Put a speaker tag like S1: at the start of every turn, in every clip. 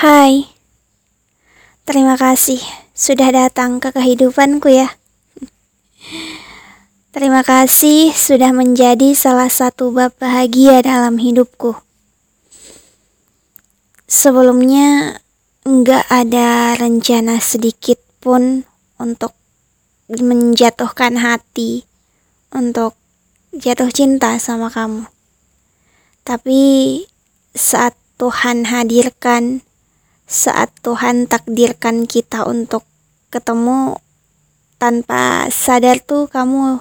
S1: Hai, terima kasih sudah datang ke kehidupanku ya. Terima kasih sudah menjadi salah satu bab bahagia dalam hidupku. Sebelumnya, enggak ada rencana sedikit pun untuk menjatuhkan hati, untuk jatuh cinta sama kamu. Tapi saat Tuhan hadirkan saat Tuhan takdirkan kita untuk ketemu tanpa sadar tuh kamu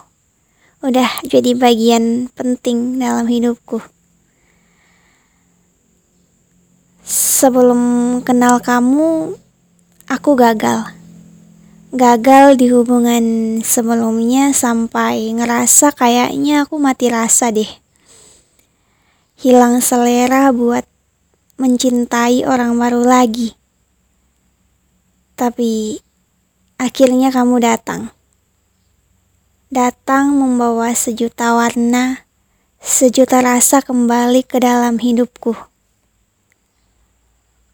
S1: udah jadi bagian penting dalam hidupku. Sebelum kenal kamu, aku gagal. Gagal di hubungan sebelumnya sampai ngerasa kayaknya aku mati rasa deh. Hilang selera buat mencintai orang baru lagi. Tapi akhirnya kamu datang. Datang membawa sejuta warna, sejuta rasa kembali ke dalam hidupku.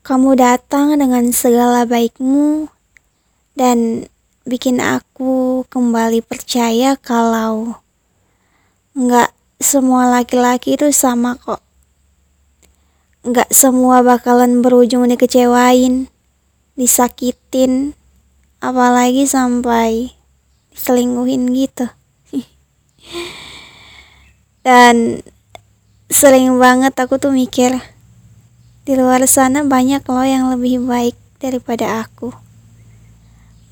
S1: Kamu datang dengan segala baikmu dan bikin aku kembali percaya kalau nggak semua laki-laki itu sama kok. Gak semua bakalan berujung dikecewain, disakitin, apalagi sampai diselingkuhin gitu. Dan sering banget aku tuh mikir, di luar sana banyak loh yang lebih baik daripada aku.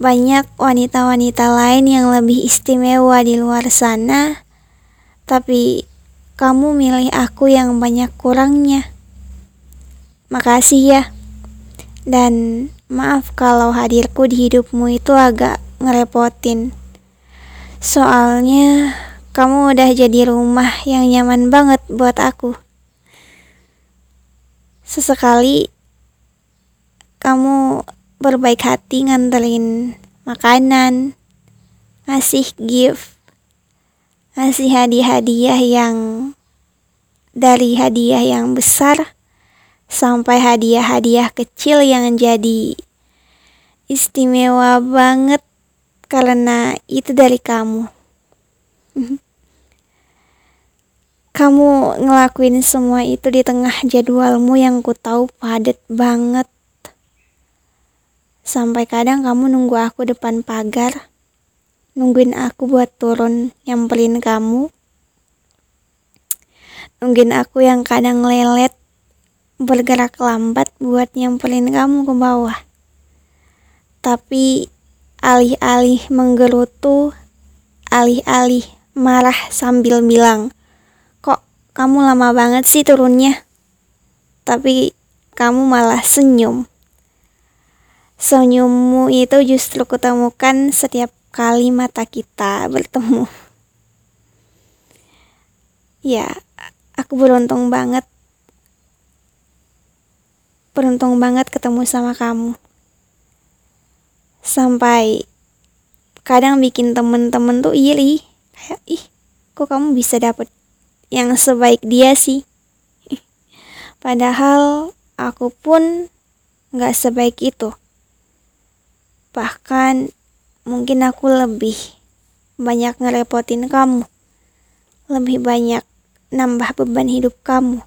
S1: Banyak wanita-wanita lain yang lebih istimewa di luar sana, tapi kamu milih aku yang banyak kurangnya. Makasih ya. Dan maaf kalau hadirku di hidupmu itu agak ngerepotin. Soalnya kamu udah jadi rumah yang nyaman banget buat aku. Sesekali kamu berbaik hati nganterin makanan, ngasih gift, ngasih hadiah-hadiah yang dari hadiah yang besar sampai hadiah-hadiah kecil yang jadi istimewa banget karena itu dari kamu. Kamu ngelakuin semua itu di tengah jadwalmu yang ku tahu padat banget. Sampai kadang kamu nunggu aku depan pagar, nungguin aku buat turun nyamperin kamu. Nungguin aku yang kadang lelet bergerak lambat buat nyamperin kamu ke bawah. Tapi alih-alih menggerutu, alih-alih marah sambil bilang, kok kamu lama banget sih turunnya? Tapi kamu malah senyum. Senyummu itu justru kutemukan setiap kali mata kita bertemu. Ya, aku beruntung banget beruntung banget ketemu sama kamu. Sampai kadang bikin temen-temen tuh iri. Kayak, ih, kok kamu bisa dapet yang sebaik dia sih? Padahal aku pun gak sebaik itu. Bahkan mungkin aku lebih banyak ngerepotin kamu. Lebih banyak nambah beban hidup kamu.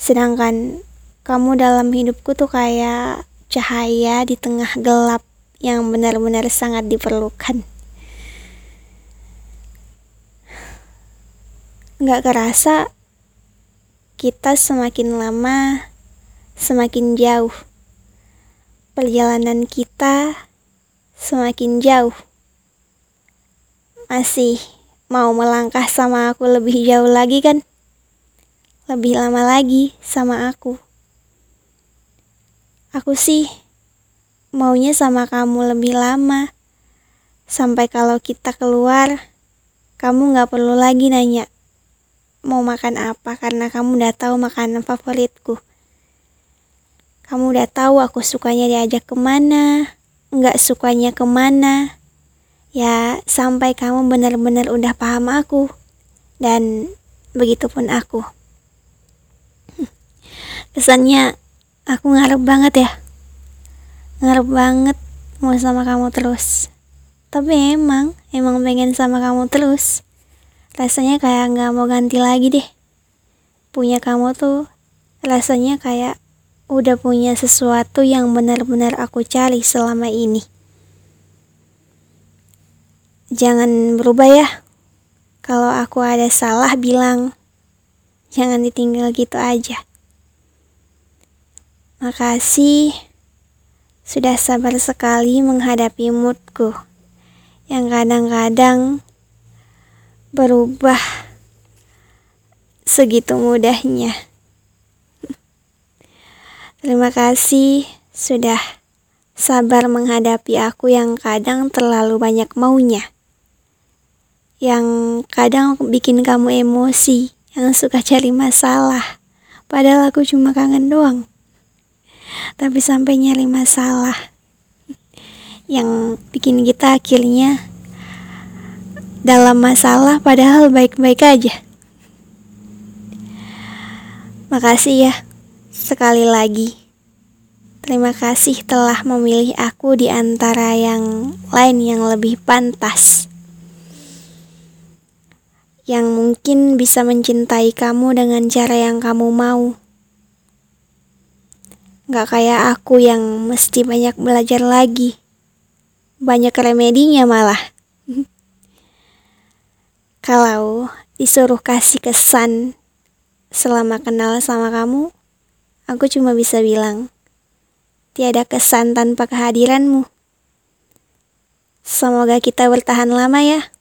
S1: Sedangkan kamu dalam hidupku tuh kayak cahaya di tengah gelap yang benar-benar sangat diperlukan. Gak kerasa kita semakin lama semakin jauh. Perjalanan kita semakin jauh. Masih mau melangkah sama aku lebih jauh lagi kan? Lebih lama lagi sama aku. Aku sih maunya sama kamu lebih lama. Sampai kalau kita keluar, kamu gak perlu lagi nanya mau makan apa karena kamu udah tahu makanan favoritku. Kamu udah tahu aku sukanya diajak ke mana, nggak sukanya ke mana. Ya, sampai kamu benar-benar udah paham aku. Dan begitupun aku. Kesannya Aku ngarep banget ya. Ngarep banget mau sama kamu terus. Tapi emang, emang pengen sama kamu terus. Rasanya kayak nggak mau ganti lagi deh. Punya kamu tuh rasanya kayak udah punya sesuatu yang benar-benar aku cari selama ini. Jangan berubah ya. Kalau aku ada salah bilang, jangan ditinggal gitu aja. Makasih sudah sabar sekali menghadapi moodku yang kadang-kadang berubah segitu mudahnya. Terima kasih sudah sabar menghadapi aku yang kadang terlalu banyak maunya. Yang kadang bikin kamu emosi, yang suka cari masalah. Padahal aku cuma kangen doang. Tapi sampai nyari masalah. Yang bikin kita akhirnya dalam masalah padahal baik-baik aja. Makasih ya sekali lagi. Terima kasih telah memilih aku di antara yang lain yang lebih pantas. Yang mungkin bisa mencintai kamu dengan cara yang kamu mau. Gak kayak aku yang mesti banyak belajar lagi. Banyak remedinya malah. Kalau disuruh kasih kesan selama kenal sama kamu, aku cuma bisa bilang, tiada kesan tanpa kehadiranmu. Semoga kita bertahan lama ya.